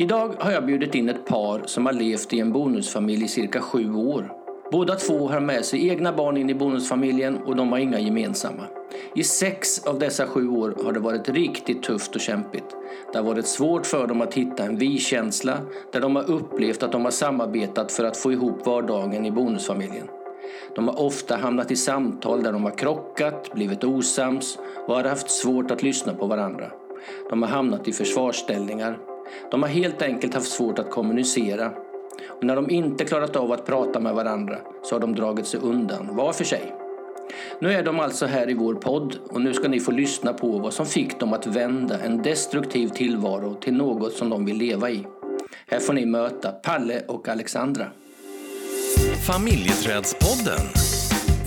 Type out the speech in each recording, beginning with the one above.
Idag har jag bjudit in ett par som har levt i en bonusfamilj i cirka sju år. Båda två har med sig egna barn in i bonusfamiljen och de har inga gemensamma. I sex av dessa sju år har det varit riktigt tufft och kämpigt. Det har varit svårt för dem att hitta en vi-känsla där de har upplevt att de har samarbetat för att få ihop vardagen i bonusfamiljen. De har ofta hamnat i samtal där de har krockat, blivit osams och har haft svårt att lyssna på varandra. De har hamnat i försvarsställningar. De har helt enkelt haft svårt att kommunicera. Och när de inte klarat av att prata med varandra så har de dragit sig undan var för sig. Nu är de alltså här i vår podd och nu ska ni få lyssna på vad som fick dem att vända en destruktiv tillvaro till något som de vill leva i. Här får ni möta Palle och Alexandra. Familjeträdspodden.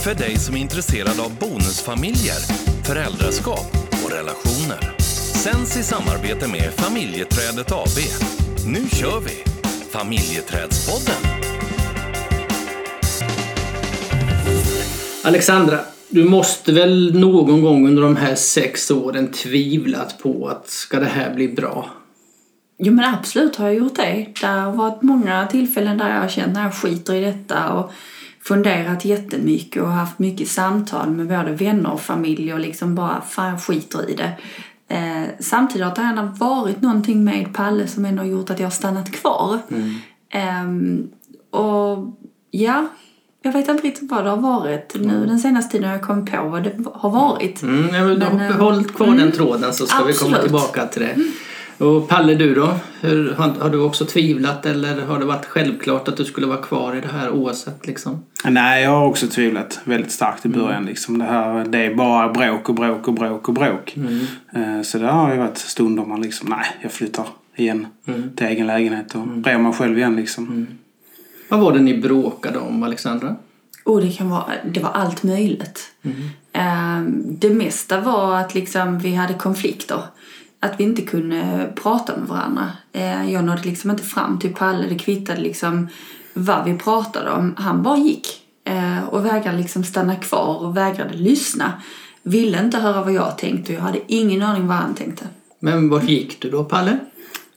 För dig som är intresserad av bonusfamiljer, föräldraskap och relationer. Sänds i samarbete med Familjeträdet AB. Nu kör vi! Familjeträdspodden. Alexandra, du måste väl någon gång under de här sex åren tvivlat på att ska det här bli bra? Jo men absolut har jag gjort det. Det har varit många tillfällen där jag har känt när jag skiter i detta och funderat jättemycket och haft mycket samtal med både vänner och familj och liksom bara fan skiter i det. Eh, samtidigt har det ändå varit någonting med Palle som ändå har gjort att jag har stannat kvar. Ehm, och ja, jag vet inte riktigt vad det har varit. Nu den senaste tiden har jag kommit på vad det har varit. Mm, jag vill Men, eh, håll kvar den mm, tråden så ska vi komma absolut. tillbaka till det. Och Palle, du då? Hur, har, har du också tvivlat eller har det varit självklart att du skulle vara kvar i det här oavsett liksom? Nej, jag har också tvivlat väldigt starkt i början. Liksom. Det, här, det är bara bråk och bråk och bråk och bråk. Eh, Så det har ju varit stunder man liksom, nej, jag flyttar igen till egen lägenhet och brer mig själv igen liksom. Vad var det ni bråkade om, Alexandra? Och det kan vara, det var allt möjligt. Ehm, Det mesta var att liksom vi hade konflikter. Att vi inte kunde prata med varandra. Eh, Jag nådde liksom inte fram till Palle. Det kvittade liksom vad vi pratade om. Han bara gick. eh, Och vägrade liksom stanna kvar och vägrade lyssna. Ville inte höra vad jag tänkte och jag hade ingen aning vad han tänkte. Men vart gick du då, Palle?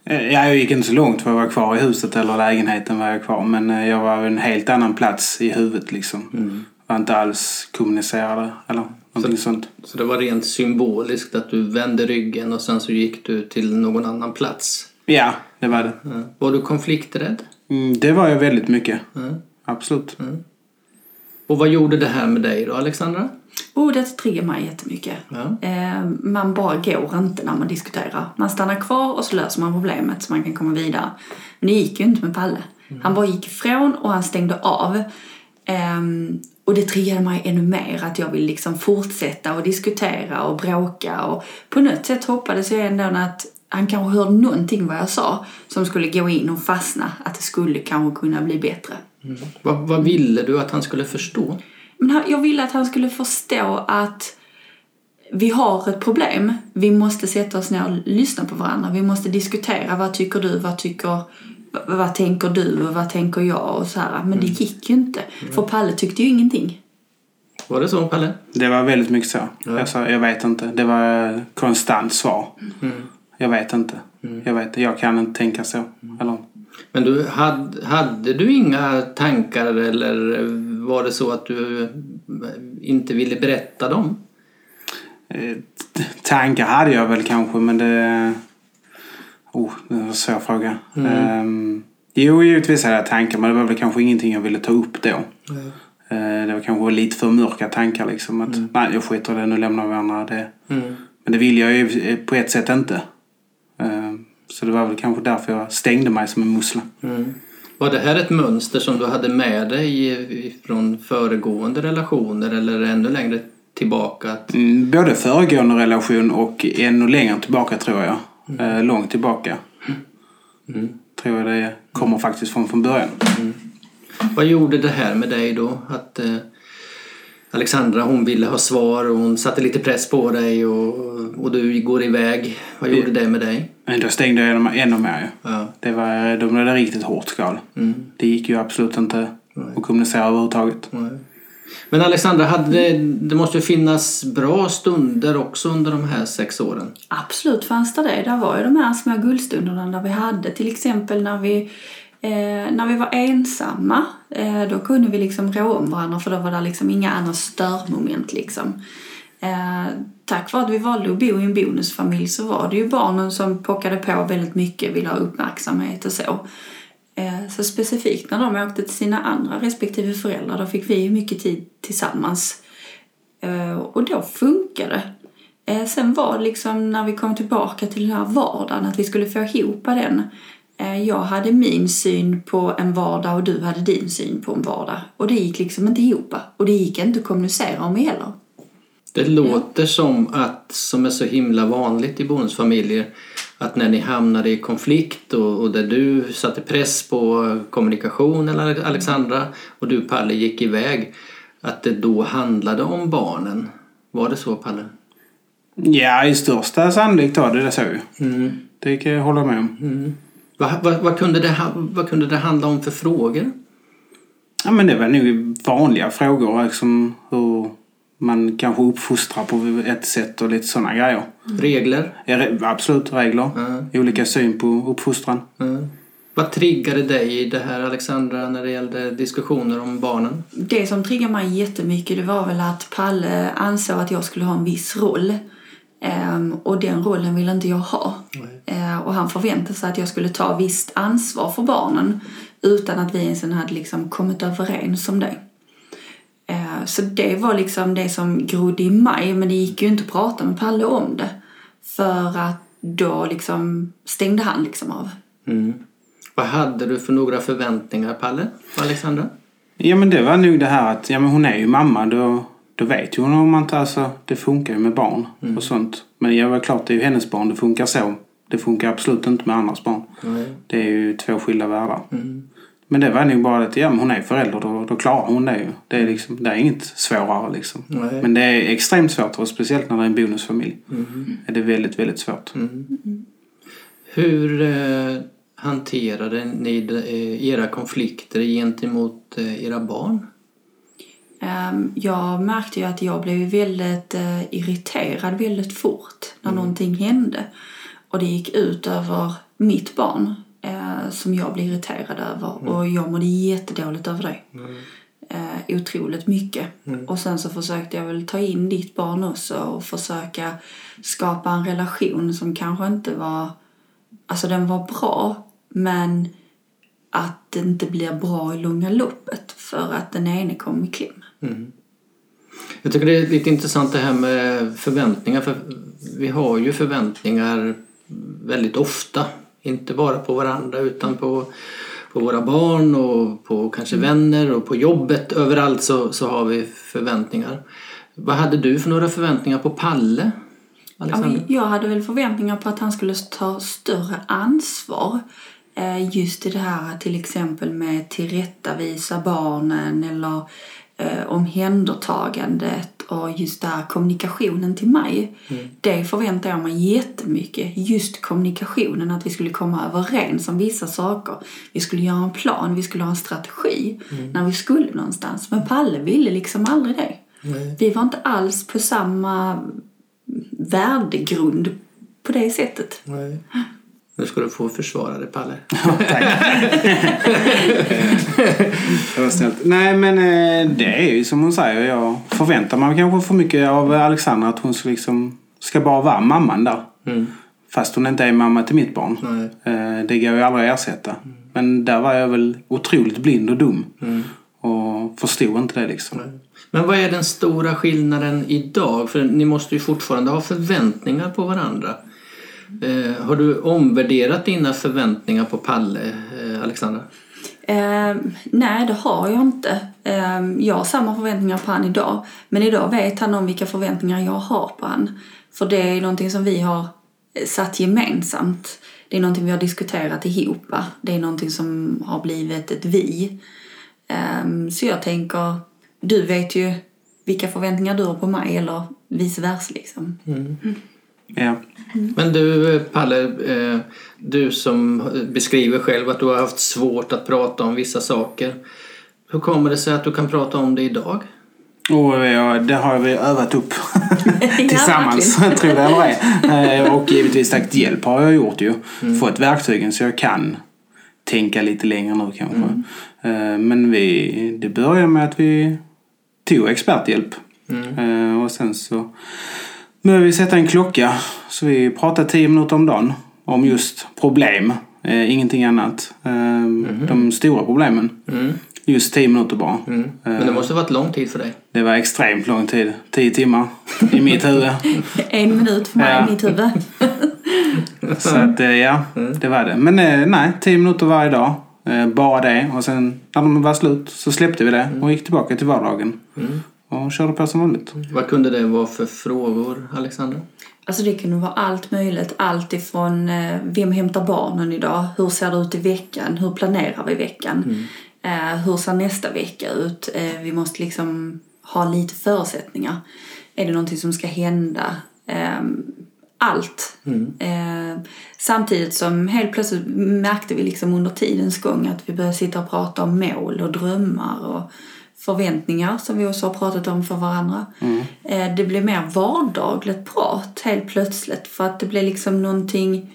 Eh, Ja, jag gick inte så långt för att vara kvar i huset eller lägenheten var jag kvar. Men jag var en helt annan plats i huvudet liksom. Var inte alls kommunicerade eller någonting sånt. Så det var rent symboliskt att du vände ryggen och sen så gick du till någon annan plats? Ja, det var det. Ja. Var du konflikträdd? Mm, det var jag väldigt mycket. Mm. Absolut. Och vad gjorde det här med dig då, Alexandra? Och det triggar mig jättemycket. Ja. Eh, man bara går inte när man diskuterar. Man stannar kvar och så löser man problemet så man kan komma vidare. Men det gick ju inte med Palle. Han bara gick ifrån och han stängde av. Ehm, och det triggade mig ännu mer att jag vill liksom fortsätta och diskutera och bråka. Och på något sätt hoppades jag ändå att han kanske hörde någonting vad jag sa som skulle gå in och fastna. Att det skulle kanske kunna bli bättre. Vad, vad ville du att han skulle förstå? Men jag ville att han skulle förstå att vi har ett problem. Vi måste sätta oss ner och lyssna på varandra. Vi måste diskutera. Vad tycker du? Vad tycker... Vad, tänker du? Och vad tänker jag? Och så här. Men det gick ju inte. För Palle tyckte ju ingenting. Var det så, Palle? Det var väldigt mycket så. Jag sa, jag vet inte. Det var konstant svar. Jag vet inte. Jag vet Jag kan inte tänka så. Eller, Men du, hade, hade du inga tankar eller var det så att du inte ville berätta dem? eh, tankar hade jag väl kanske men det... Oh, det var en svår fråga. Ehm, jo, givetvis hade jag tankar men det var väl kanske ingenting jag ville ta upp då. Eh, det var kanske lite för mörka tankar liksom. Att, Nej, jag skiter i det. Nu lämnar vi varandra. Det. Men det vill jag ju eh, på ett sätt inte. Ehm, så det var väl kanske därför jag stängde mig som en mussla. Var det här ett mönster som du hade med dig från föregående relationer eller ännu längre tillbaka? Mm, Både föregående relation och ännu längre tillbaka tror jag. Eh, långt tillbaka. Tror jag det kommer faktiskt från, från början. vad gjorde det här med dig då? Att eh, Alexandra hon ville ha svar och hon satte lite press på dig och, och du går iväg. Vad gjorde det med dig? Men då stängde jag mig ännu mer ju. Ja. Det var, då blev det riktigt hårt skal. Det gick ju absolut inte att kommunicera överhuvudtaget. Nej. Men Alexandra, hade det, det måste ju finnas bra stunder också under de här sex åren? Absolut fanns det det. Det var ju de här små guldstunderna där vi hade till exempel när vi Eh, när vi var ensamma, eh, då kunde vi liksom rå om varandra för då var det liksom inga andra störmoment liksom. Eh, tack vare att vi valde att bo i en bonusfamilj så var det ju barnen som pockade på väldigt mycket, ville ha uppmärksamhet och så. Eh, så specifikt när de åkte till sina andra respektive föräldrar, då fick vi ju mycket tid tillsammans. Eh, och då funkade det. Eh, sen var det liksom när vi kom tillbaka till den här vardagen, att vi skulle få ihop den. Jag hade min syn på en vardag och du hade din syn på en vardag. Och det gick liksom inte ihop. Och det gick inte att kommunicera om heller. Det låter som att, som är så himla vanligt i bonusfamiljer, att när ni hamnade i konflikt och, och där du satte press på kommunikation eller Alexandra och du Palle gick iväg, att det då handlade om barnen. Var det så Palle? Ja, i största sannolikhet var det det så mm. Det kan jag hålla med om. Mm. Vad, vad, vad, kunde det, vad kunde det handla om för frågor? Ja, men det var nog vanliga frågor. Liksom hur man kanske uppfostrar på ett sätt och lite sådana grejer. Mm. Regler? Ja, absolut, regler. Mm. Olika syn på uppfostran. Mm. Vad triggade dig i det här Alexandra när det gällde diskussioner om barnen? Det som triggade mig jättemycket det var väl att Palle ansåg att jag skulle ha en viss roll. Um, och den rollen ville inte jag ha. Uh, och han förväntade sig att jag skulle ta visst ansvar för barnen utan att vi ens hade liksom kommit överens om det. Uh, så det var liksom det som grodde i mig men det gick ju inte att prata med Palle om det. För att då liksom stängde han liksom av. Mm. Vad hade du för några förväntningar Palle på Alexandra? Ja men det var nog det här att ja, men hon är ju mamma. Då då vet ju hon om man alltså, det funkar ju med barn mm. och sånt. Men jag var klart, det är ju hennes barn, det funkar så. Det funkar absolut inte med andras barn. Mm. Det är ju två skilda världar. Mm. Men det var nog bara att ja, hon är förälder, då, då klarar hon det ju. Det är, liksom, det är inget svårare liksom. Men det är extremt svårt och speciellt när det är en bonusfamilj. Mm. Är det väldigt, väldigt svårt. Mm. Hur eh, hanterade ni eh, era konflikter gentemot eh, era barn? Ehm, jag märkte ju att jag blev väldigt eh, irriterad väldigt fort när mm. någonting hände. Och det gick ut över mitt barn eh, som jag blev irriterad över. Mm. Och jag mådde jättedåligt över det. Mm. Eh, otroligt mycket. Mm. Och sen så försökte jag väl ta in ditt barn också och försöka skapa en relation som kanske inte var... Alltså den var bra men att det inte blir bra i långa loppet för att den ene kom i kläm. Mm. Jag tycker det är lite intressant det här med förväntningar. För vi har ju förväntningar väldigt ofta. Inte bara på varandra utan på, på våra barn och på kanske mm. vänner och på jobbet. Överallt så, så har vi förväntningar. Vad hade du för några förväntningar på Palle? Alexander? jag hade väl förväntningar på att han skulle ta större ansvar. Eh, just i det här till exempel med tillrättavisa barnen eller eh, omhändertagandet och just där kommunikationen till mig. Mm. Det förväntar jag mig jättemycket. Just kommunikationen, att vi skulle komma överens om vissa saker. Vi skulle göra en plan, vi skulle ha en strategi mm. när vi skulle någonstans. Men Palle ville liksom aldrig det. Mm. Vi var inte alls på samma värdegrund på det sättet. Nu ska du få försvara dig, Palle. Ja, tack. det var snällt. Nej, men eh, det är ju som hon säger. Jag förväntar mig kanske för mycket av Alexandra att hon ska, liksom, ska bara vara mamman där. Mm. Fast hon inte är mamma till mitt barn. Nej. Eh, det går ju aldrig att ersätta. Mm. Men där var jag väl otroligt blind och dum. Mm. Och förstod inte det liksom. Nej. Men vad är den stora skillnaden idag? För ni måste ju fortfarande ha förväntningar på varandra. Eh, har du omvärderat dina förväntningar på Palle, eh, Alexandra? Eh, nej, det har jag inte. Eh, jag har samma förväntningar på han idag. Men idag vet han om vilka förväntningar jag har på han. För det är någonting som vi har satt gemensamt. Det är någonting vi har diskuterat ihop. Det är någonting som har blivit ett vi. Eh, så jag tänker, du vet ju vilka förväntningar du har på mig eller vice versa liksom. Mm. Mm. Ja. Men du Palle, eh, du som beskriver själv att du har haft svårt att prata om vissa saker. Hur kommer det sig att du kan prata om det idag? Och ja, det har vi övat upp tillsammans, tror det eller ej. Eh, Och givetvis tagit hjälp har jag gjort ju. Fått verktygen så jag kan tänka lite längre nu kanske. Eh, Men vi, det började med att vi tog experthjälp. Eh, Och sen så började vi sätta en klocka. Så vi pratade tio minuter om dagen om just problem. Eh, Ingenting annat. Eh, De stora problemen. Just tio minuter bara. Men det måste ha varit lång tid för dig. Det var extremt lång tid. Tio timmar i mitt huvud. En minut för mig Ja. i mitt huvud. Så att eh, ja, det var det. Men eh, nej, tio minuter varje dag. Eh, Bara det. Och sen när de var slut så släppte vi det och gick tillbaka till vardagen. Och körde på som vanligt. Vad kunde det vara för frågor, Alexandra? Alltså det kunde vara allt möjligt. Allt ifrån eh, vem hämtar barnen idag? Hur ser det ut i veckan? Hur planerar vi veckan? Eh, hur ser nästa vecka ut? Eh, vi måste liksom ha lite förutsättningar. Är det någonting som ska hända? Eh, allt. Eh, samtidigt som helt plötsligt märkte vi liksom under tidens gång att vi började sitta och prata om mål och drömmar och förväntningar som vi också har pratat om för varandra. Eh, det blev mer vardagligt prat helt plötsligt för att det blev liksom någonting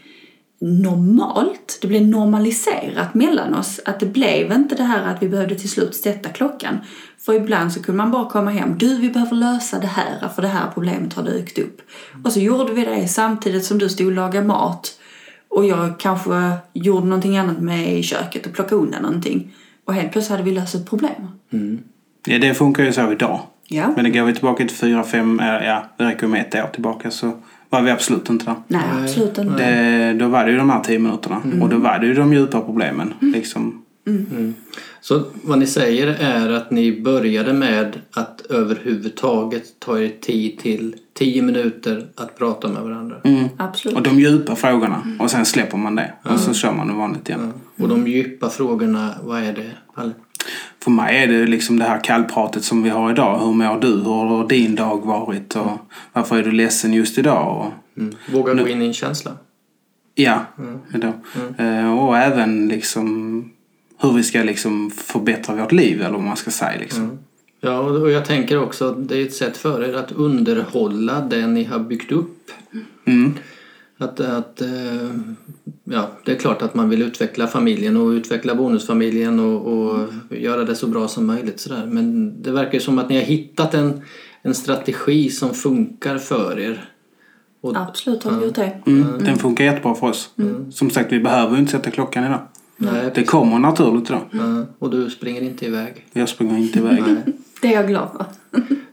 normalt. Det blev normaliserat mellan oss. Att det blev inte det här att vi behövde till slut sätta klockan. För ibland så kunde man bara komma hem. Du, vi behöver lösa det här för det här problemet har dykt upp. Och så gjorde vi det samtidigt som du stod och lagade mat. Och jag kanske gjorde någonting annat med i köket och plockade undan någonting. Och helt plötsligt hade vi löst ett problem. Ja, det funkar ju så idag. Ja. Men det går vi tillbaka till fyra, fem, eh, ja, det räcker med ett år tillbaka så var vi absolut inte där. Nej, absolut inte. Det, då var det ju de här tio minuterna. Och då var det ju de djupa problemen. Liksom. Så vad ni säger är att ni började med att överhuvudtaget ta er tid till 10 minuter att prata med varandra. Absolut. Och de djupa frågorna. Och sen släpper man det. Och så kör man det vanligt igen. Och de djupa frågorna, vad är det, Palle? För mig är det liksom det här kallpratet som vi har idag. Hur mår du? Hur har din dag varit? Och varför är du ledsen just idag? Och, Mm. Våga gå in i en känsla. ja, idag. Eh, och även liksom hur vi ska liksom förbättra vårt liv eller vad man ska säga. Liksom. Ja, och jag tänker också att det är ett sätt för er att underhålla det ni har byggt upp. Mm. Att, att, eh, ja, det är klart att man vill utveckla familjen och utveckla bonusfamiljen och, och göra det så bra som möjligt. Sådär. Men det verkar som att ni har hittat en, en strategi som funkar för er. Och, Absolut har vi gjort det. Mm. Den funkar jättebra för oss. Som sagt, vi behöver ju inte sätta klockan idag. Nej, Det kommer naturligt idag. ja, och du springer inte iväg. Jag springer inte iväg. Det är jag glad för.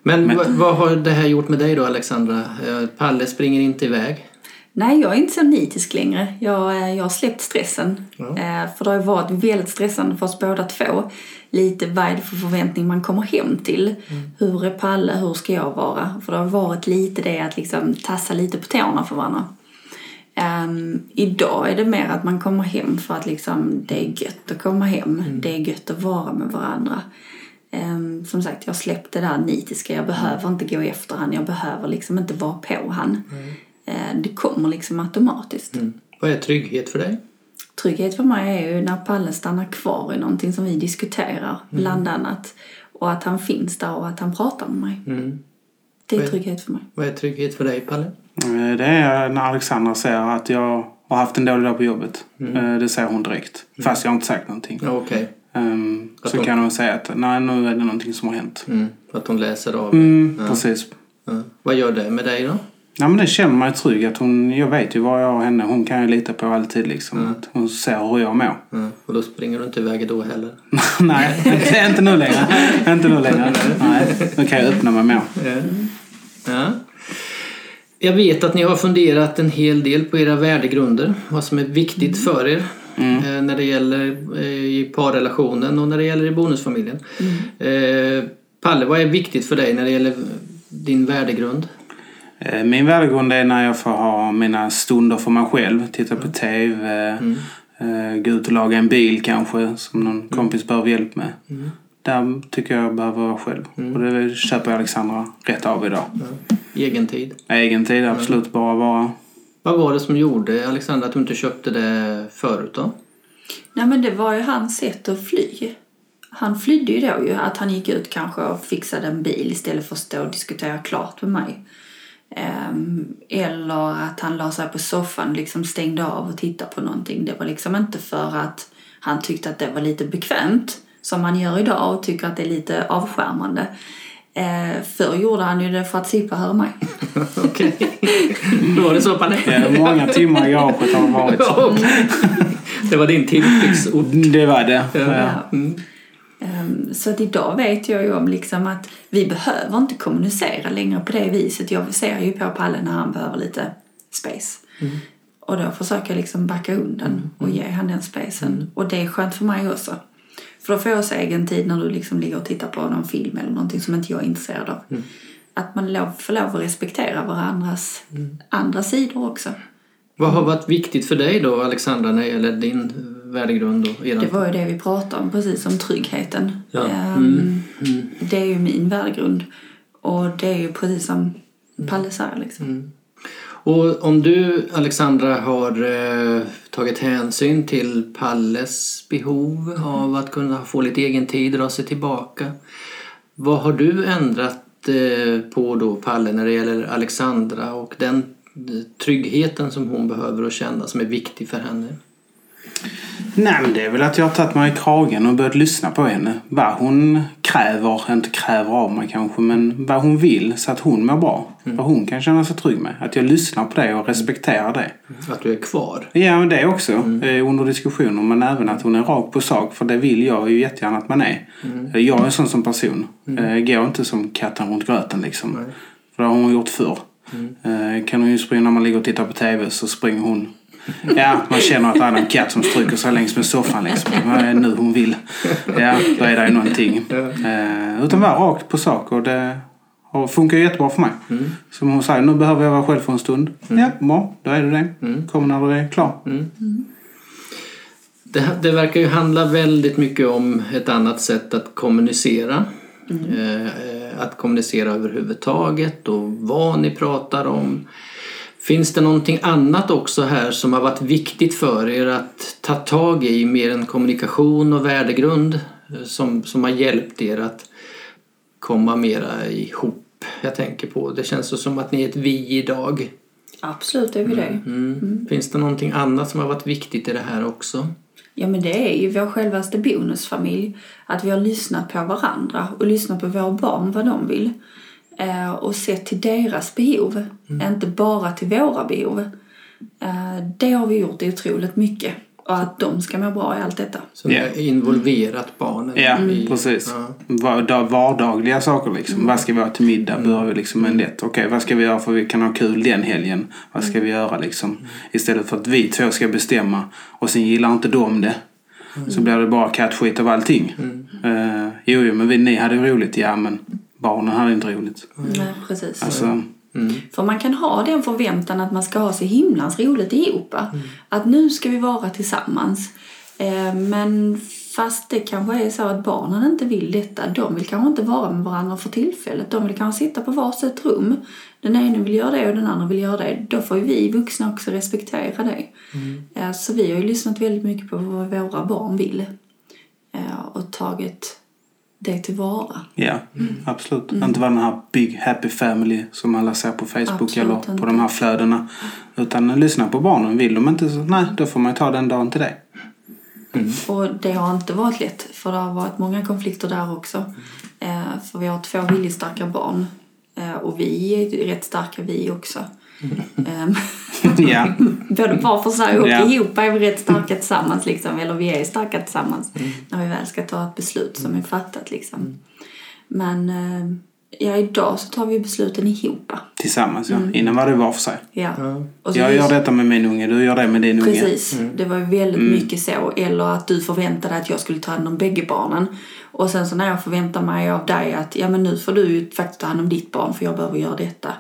Men, Vad, vad har det här gjort med dig då Alexandra? Eh, Palle springer inte iväg. Nej, jag är inte så nitisk längre. Jag, eh, jag har släppt stressen. Eh, För det har varit väldigt stressande för oss båda två. Lite vad är det för förväntning man kommer hem till? Hur är Palle? Hur ska jag vara? För det har varit lite det att liksom tassa lite på tårna för varandra. Ehm, idag är det mer att man kommer hem för att liksom, det är gött att komma hem. Det är gött att vara med varandra. Ehm, som sagt, jag släppte det där nitiska. Jag behöver inte gå efter han. Jag behöver liksom inte vara på han. Eh, det kommer liksom automatiskt. Vad är trygghet för dig? Trygghet för mig är ju när Palle stannar kvar i någonting som vi diskuterar, bland annat. Och att han finns där och att han pratar med mig. Det är är- trygghet för mig. Vad är trygghet för dig Palle? Eh, Det är när Alexandra säger att jag har haft en dålig dag på jobbet. Eh, Det säger hon direkt. Fast jag har inte sagt någonting. Ja, Okej. Ehm, Att Så hon- kan hon säga att nej, nu är det någonting som har hänt. Mm. Att hon läser av. Mm, Precis. Ja. Vad gör det med dig då? Ja, men det känner mig trygg. Att hon, jag vet ju vad jag har henne. Hon kan jag lita på alltid. Liksom. Att hon ser hur jag mår. Ja. Och då springer du inte iväg då heller? nej, inte nu längre. inte nu längre. Nej, nu kan jag öppna mig mer. Ja. Jag vet att ni har funderat en hel del på era värdegrunder. Vad som är viktigt för er. Eh, när det gäller eh, i parrelationen och när det gäller i bonusfamiljen. Eh, Palle, vad är viktigt för dig när det gäller din värdegrund? Min värdegrund är när jag får ha mina stunder för mig själv. Titta på TV. eh, Gå ut och laga en bil kanske. Som någon kompis behöver hjälp med. Där tycker jag behöver vara själv. Och det köper Alexandra rätt av idag. Egen tid. Egen tid absolut bara vara. Vad var det som gjorde, Alexandra, att du inte köpte det förut då? Nej men det var ju hans sätt att fly. han flydde ju då ju. Att han gick ut kanske och fixade en bil istället för att stå och diskutera klart med mig. Ehm, eller att han la sig på soffan och liksom stängde av och tittade på någonting. Det var liksom inte för att han tyckte att det var lite bekvämt som han gör idag och tycker att det är lite avskärmande. Eh, förr gjorde han ju det för att slippa höra mig. Okej. Då var det så på det. Ja, många timmar i garaget har det varit. Okej. Det var din tillflyktsort. Det var det. Ja. Ja. Mm. Ehm, Så att idag vet jag ju om liksom att vi behöver inte kommunicera längre på det viset. Jag ser ju på Palle när han behöver lite space. Och då försöker jag liksom backa undan och ge han den spacen. Och det är skönt för mig också. För då får jag egen tid när du liksom ligger och tittar på någon film eller någonting som inte jag är intresserad av. Att man lov, får lov att respektera varandras andra sidor också. Vad har varit viktigt för dig då, Alexandra, när det gäller din värdegrund och eran? Det var ju det vi pratade om, precis om tryggheten. Ja. Ehm, Det är ju min värdegrund. Och det är ju precis som Palle säger. Liksom. Och om du, Alexandra, har eh, tagit hänsyn till Palles behov av att kunna få lite egen tid, dra sig tillbaka. Vad har du ändrat eh, på då, Palle, när det gäller Alexandra och den eh, tryggheten som hon behöver och känna som är viktig för henne? Nej, men det är väl att jag har tagit mig i kragen och börjat lyssna på henne. Vad hon kräver, inte kräver av mig kanske, men vad hon vill så att hon mår bra. Vad hon kan känna sig trygg med. Att jag lyssnar på det och respekterar det. Att du är kvar? Ja, men det också. Eh, under diskussioner. Men även att hon är rak på sak. För det vill jag ju jättegärna att man är. Eh, Jag är en sån som person. Eh, går inte som katten runt gröten liksom. För det har hon gjort förr. Eh, kan hon ju springa när man ligger och tittar på TV så springer hon. Ja, man känner att det är en katt som stryker sig längs med soffan liksom. Vad är det nu hon vill? Ja, då är det ju någonting. Eh, utan vara rakt på sak och det har funkar jättebra för mig. Som hon säger, nu behöver jag vara själv för en stund. Ja, bra, då är du det. Kommer när du är klar. Det, det verkar ju handla väldigt mycket om ett annat sätt att kommunicera. Eh, att kommunicera överhuvudtaget och vad ni pratar om. Finns det någonting annat också här som har varit viktigt för er att ta tag i mer än kommunikation och värdegrund eh, som, som har hjälpt er att komma mera ihop? Jag tänker på, det känns som att ni är ett vi idag. Absolut är vi det. Mm. Finns det någonting annat som har varit viktigt i det här också? Ja men det är ju vår självaste bonusfamilj. Att vi har lyssnat på varandra och lyssnat på våra barn vad de vill. Eh, och sett till deras behov. Inte bara till våra behov. Eh, det har vi gjort otroligt mycket. Och att de ska må bra i allt detta. Så ni Ja. har involverat barnen Ja, i... precis. Ja. Vardag- Vardagliga saker liksom. Vad ska vi ha till middag? Börjar vi liksom med lätt. Okej, vad ska vi göra för att vi kan ha kul den helgen? Vad ska vi göra liksom? Istället för att vi två ska bestämma och sen gillar inte de det. Så blir det bara kattskit av allting. Uh, jo, jo, men vi, ni hade roligt. Ja, men barnen hade inte roligt. Nej, precis. Alltså, För man kan ha den förväntan att man ska ha så himlans roligt ihop. Att nu ska vi vara tillsammans. Eh, Men fast det kanske är så att barnen inte vill detta. De vill kanske inte vara med varandra för tillfället. De vill kanske sitta på varsitt rum. Den ena vill göra det och den andra vill göra det. Då får ju vi vuxna också respektera det. Eh, Så vi har ju lyssnat väldigt mycket på vad våra barn vill. Eh, Och tagit det tillvara. ja, absolut. Inte vara den här Big Happy Family som alla ser på Facebook Absolut eller inte. på de här flödena. Utan lyssna på barnen. Vill de inte så, nej, då får man ta den dagen till det. Och det har inte varit lätt, för det har varit många konflikter där också. Eh, för vi har två viljestarka barn. Eh, och vi är rätt starka vi också. Eh, ja, både var för sig och Ja. ihop är vi rätt starka tillsammans. Liksom. Eller vi är starka tillsammans när vi väl ska ta ett beslut som är fattat. Liksom. Men eh, ja, idag så tar vi besluten ihop. tillsammans ja. Innan var det var för sig. Ja. Så Jag gör detta med min unge, du gör det med din unge. Precis, det var ju väldigt mycket så. Eller att du förväntade att jag skulle ta hand om bägge barnen. Och sen så när jag förväntar mig av dig att ja men nu får du ju faktiskt ta hand om ditt barn för jag behöver göra detta.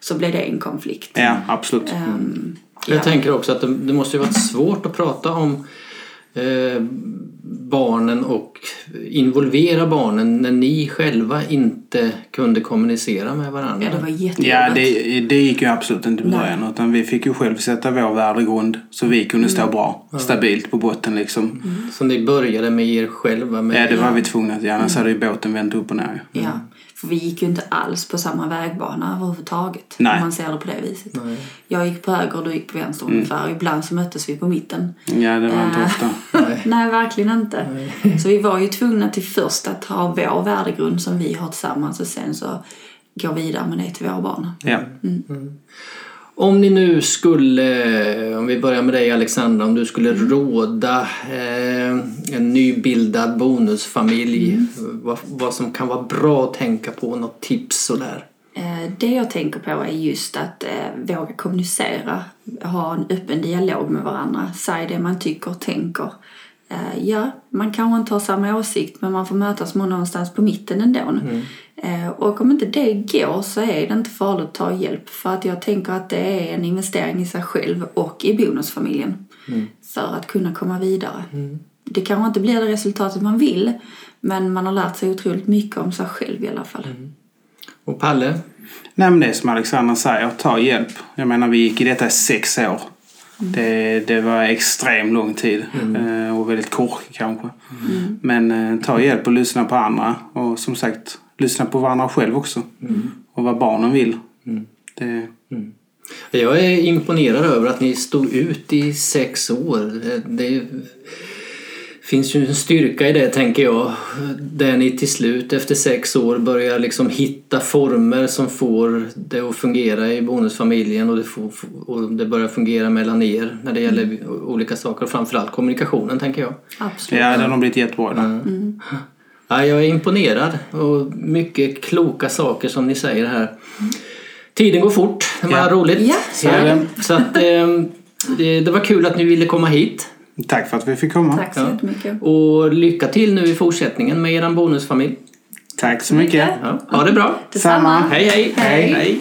Så blir det en konflikt. Ja, absolut. Jag ja. tänker också att det, det måste ju varit svårt att prata om eh, barnen och involvera barnen när ni själva inte kunde kommunicera med varandra? Ja, det var jättejobbigt. Ja, det, det gick ju absolut inte i början. Utan vi fick ju själv sätta vår värdegrund så vi kunde stå bra, stabilt på botten liksom. Så ni började med er själva? Med Ja, det var vi tvungna att göra. Annars hade ju båten vänt upp och ner. Ja, för vi gick ju inte alls på samma vägbana överhuvudtaget. Nej. Om man ser det på det viset. Jag gick på höger och du gick på vänster ungefär. Och ibland så möttes vi på mitten. Ja, det var inte Eh. ofta. Nej, verkligen inte. Så vi var ju tvungna till först att ha vår värdegrund som vi har tillsammans och sen så gå vidare med det till våra barn. Ja. Om ni nu skulle, om vi börjar med dig Alexandra, om du skulle råda eh, en nybildad bonusfamilj vad, vad som kan vara bra att tänka på, något tips sådär? Eh, Det jag tänker på är just att eh, våga kommunicera, ha en öppen dialog med varandra, säga det man tycker och tänker. Eh, Ja, man kanske inte har samma åsikt men man får mötas någonstans på mitten ändå. Eh, Och om inte det går så är det inte farligt att ta hjälp för att jag tänker att det är en investering i sig själv och i bonusfamiljen för att kunna komma vidare. Det kanske inte blir det resultatet man vill men man har lärt sig otroligt mycket om sig själv i alla fall. Och Palle? Nej men det är som Alexandra säger, ta hjälp. Jag menar vi gick i detta i sex år. Det, det var extremt lång tid eh, och väldigt kort kanske. Men eh, ta hjälp och lyssna på andra och som sagt lyssna på varandra själv också. Och vad barnen vill. Det, Jag är imponerad över att ni stod ut i sex år. Det finns ju en styrka i det tänker jag. Där ni till slut efter sex år börjar liksom hitta former som får det att fungera i bonusfamiljen och det, får, och det börjar fungera mellan er när det gäller olika saker. Och framförallt kommunikationen tänker jag. Absolut. ja, den har blivit jättebra. där. Ja, jag är imponerad och mycket kloka saker som ni säger här. Tiden går fort, det var Ja. roligt. Ja, så är det. Så att, eh, det, det var kul att ni ville komma hit. Tack för att vi fick komma. Tack så Ja. jättemycket. Och lycka till nu i fortsättningen med er bonusfamilj. Tack så mycket. Ja, ha det bra. Detsamma. Hej hej! Hej. hej.